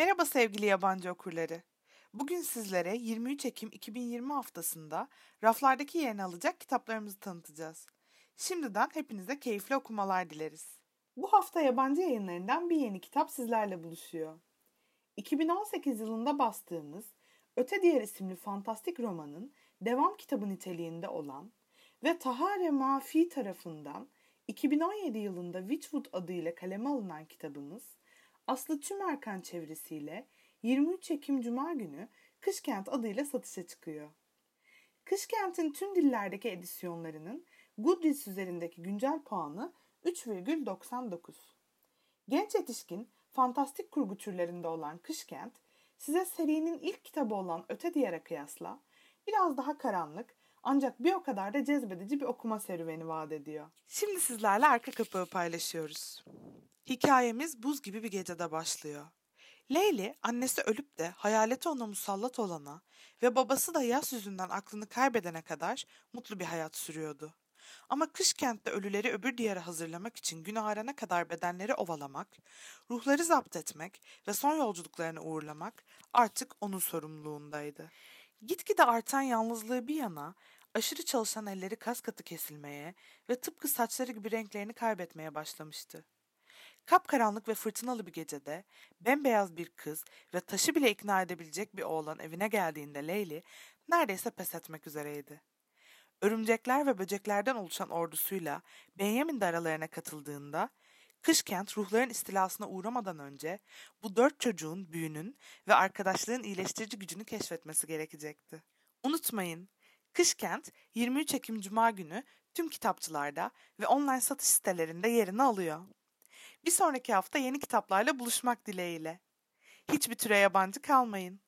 Merhaba sevgili yabancı okurları. Bugün sizlere 23 Ekim 2020 haftasında raflardaki yerini alacak kitaplarımızı tanıtacağız. Şimdiden hepinize keyifli okumalar dileriz. Bu hafta yabancı yayınlarından bir yeni kitap sizlerle buluşuyor. 2018 yılında bastığımız Öte Diğer isimli fantastik romanın devam kitabı niteliğinde olan ve Tahare Mafi tarafından 2017 yılında Witchwood adıyla kaleme alınan kitabımız Aslı Tümerkan çevresiyle 23 Ekim Cuma günü Kışkent adıyla satışa çıkıyor. Kışkent'in tüm dillerdeki edisyonlarının Goodreads üzerindeki güncel puanı 3,99. Genç yetişkin, fantastik kurgu türlerinde olan Kışkent, size serinin ilk kitabı olan Öte Diyar'a kıyasla biraz daha karanlık ancak bir o kadar da cezbedici bir okuma serüveni vaat ediyor. Şimdi sizlerle arka kapağı paylaşıyoruz. Hikayemiz buz gibi bir gecede başlıyor. Leyli annesi ölüp de hayaleti ona musallat olana ve babası da yas yüzünden aklını kaybedene kadar mutlu bir hayat sürüyordu. Ama kış kentte ölüleri öbür diyara hazırlamak için gün ağarana kadar bedenleri ovalamak, ruhları zapt etmek ve son yolculuklarını uğurlamak artık onun sorumluluğundaydı. Gitgide artan yalnızlığı bir yana, aşırı çalışan elleri kas katı kesilmeye ve tıpkı saçları gibi renklerini kaybetmeye başlamıştı. Kapkaranlık ve fırtınalı bir gecede bembeyaz bir kız ve taşı bile ikna edebilecek bir oğlan evine geldiğinde Leyli neredeyse pes etmek üzereydi. Örümcekler ve böceklerden oluşan ordusuyla Benjamin de aralarına katıldığında Kışkent ruhların istilasına uğramadan önce bu dört çocuğun büyünün ve arkadaşlığın iyileştirici gücünü keşfetmesi gerekecekti. Unutmayın, Kışkent 23 Ekim Cuma günü tüm kitapçılarda ve online satış sitelerinde yerini alıyor. Bir sonraki hafta yeni kitaplarla buluşmak dileğiyle. Hiçbir türe yabancı kalmayın.